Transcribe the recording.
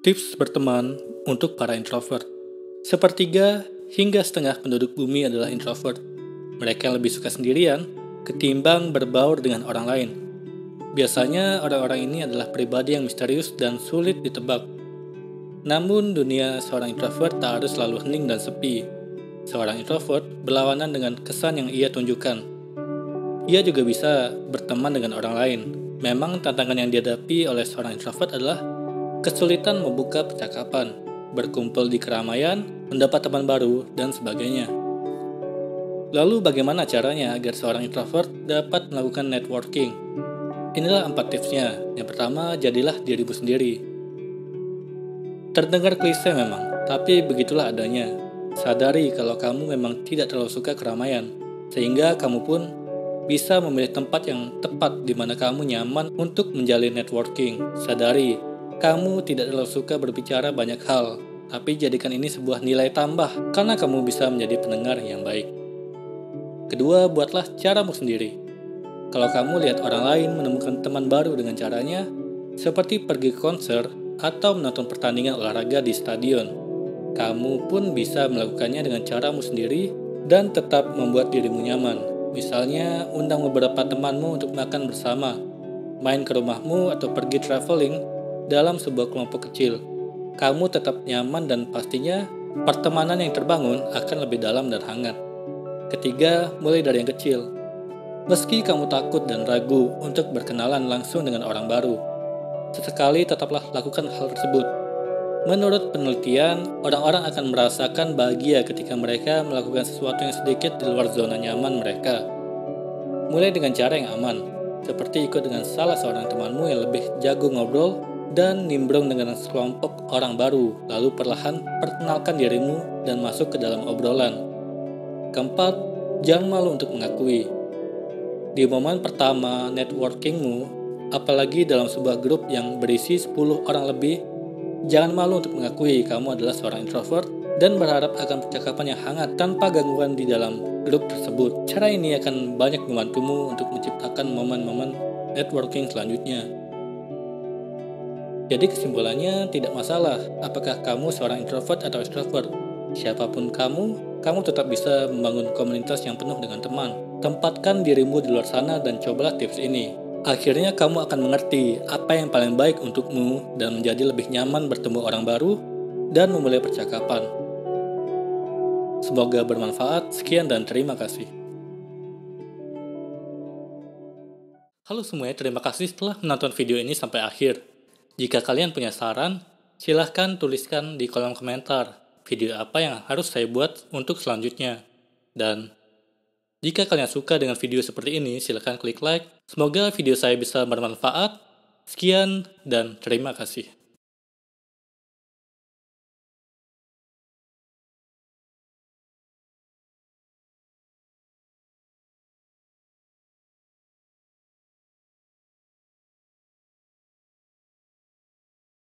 Tips berteman untuk para introvert. Sepertiga hingga setengah penduduk bumi adalah introvert. Mereka lebih suka sendirian ketimbang berbaur dengan orang lain. Biasanya orang-orang ini adalah pribadi yang misterius dan sulit ditebak. Namun dunia seorang introvert tak harus selalu hening dan sepi. Seorang introvert berlawanan dengan kesan yang ia tunjukkan. Ia juga bisa berteman dengan orang lain. Memang tantangan yang dihadapi oleh seorang introvert adalah kesulitan membuka percakapan, berkumpul di keramaian, mendapat teman baru, dan sebagainya. Lalu bagaimana caranya agar seorang introvert dapat melakukan networking? Inilah empat tipsnya. Yang pertama, jadilah dirimu sendiri. Terdengar klise memang, tapi begitulah adanya. Sadari kalau kamu memang tidak terlalu suka keramaian, sehingga kamu pun bisa memilih tempat yang tepat di mana kamu nyaman untuk menjalin networking. Sadari kamu tidak terlalu suka berbicara banyak hal, tapi jadikan ini sebuah nilai tambah karena kamu bisa menjadi pendengar yang baik. Kedua, buatlah caramu sendiri. Kalau kamu lihat orang lain menemukan teman baru dengan caranya, seperti pergi ke konser atau menonton pertandingan olahraga di stadion, kamu pun bisa melakukannya dengan caramu sendiri dan tetap membuat dirimu nyaman. Misalnya, undang beberapa temanmu untuk makan bersama, main ke rumahmu atau pergi traveling dalam sebuah kelompok kecil. Kamu tetap nyaman dan pastinya pertemanan yang terbangun akan lebih dalam dan hangat. Ketiga, mulai dari yang kecil. Meski kamu takut dan ragu untuk berkenalan langsung dengan orang baru, sesekali tetaplah lakukan hal tersebut. Menurut penelitian, orang-orang akan merasakan bahagia ketika mereka melakukan sesuatu yang sedikit di luar zona nyaman mereka. Mulai dengan cara yang aman, seperti ikut dengan salah seorang temanmu yang lebih jago ngobrol dan nimbrung dengan sekelompok orang baru, lalu perlahan perkenalkan dirimu dan masuk ke dalam obrolan. Keempat, jangan malu untuk mengakui. Di momen pertama networkingmu, apalagi dalam sebuah grup yang berisi 10 orang lebih, jangan malu untuk mengakui kamu adalah seorang introvert dan berharap akan percakapan yang hangat tanpa gangguan di dalam grup tersebut. Cara ini akan banyak membantumu untuk menciptakan momen-momen networking selanjutnya. Jadi kesimpulannya tidak masalah apakah kamu seorang introvert atau extrovert. Siapa pun kamu, kamu tetap bisa membangun komunitas yang penuh dengan teman. Tempatkan dirimu di luar sana dan cobalah tips ini. Akhirnya kamu akan mengerti apa yang paling baik untukmu dan menjadi lebih nyaman bertemu orang baru dan memulai percakapan. Semoga bermanfaat. Sekian dan terima kasih. Halo semuanya, terima kasih telah menonton video ini sampai akhir. Jika kalian punya saran, silahkan tuliskan di kolom komentar video apa yang harus saya buat untuk selanjutnya. Dan jika kalian suka dengan video seperti ini, silahkan klik like. Semoga video saya bisa bermanfaat. Sekian dan terima kasih.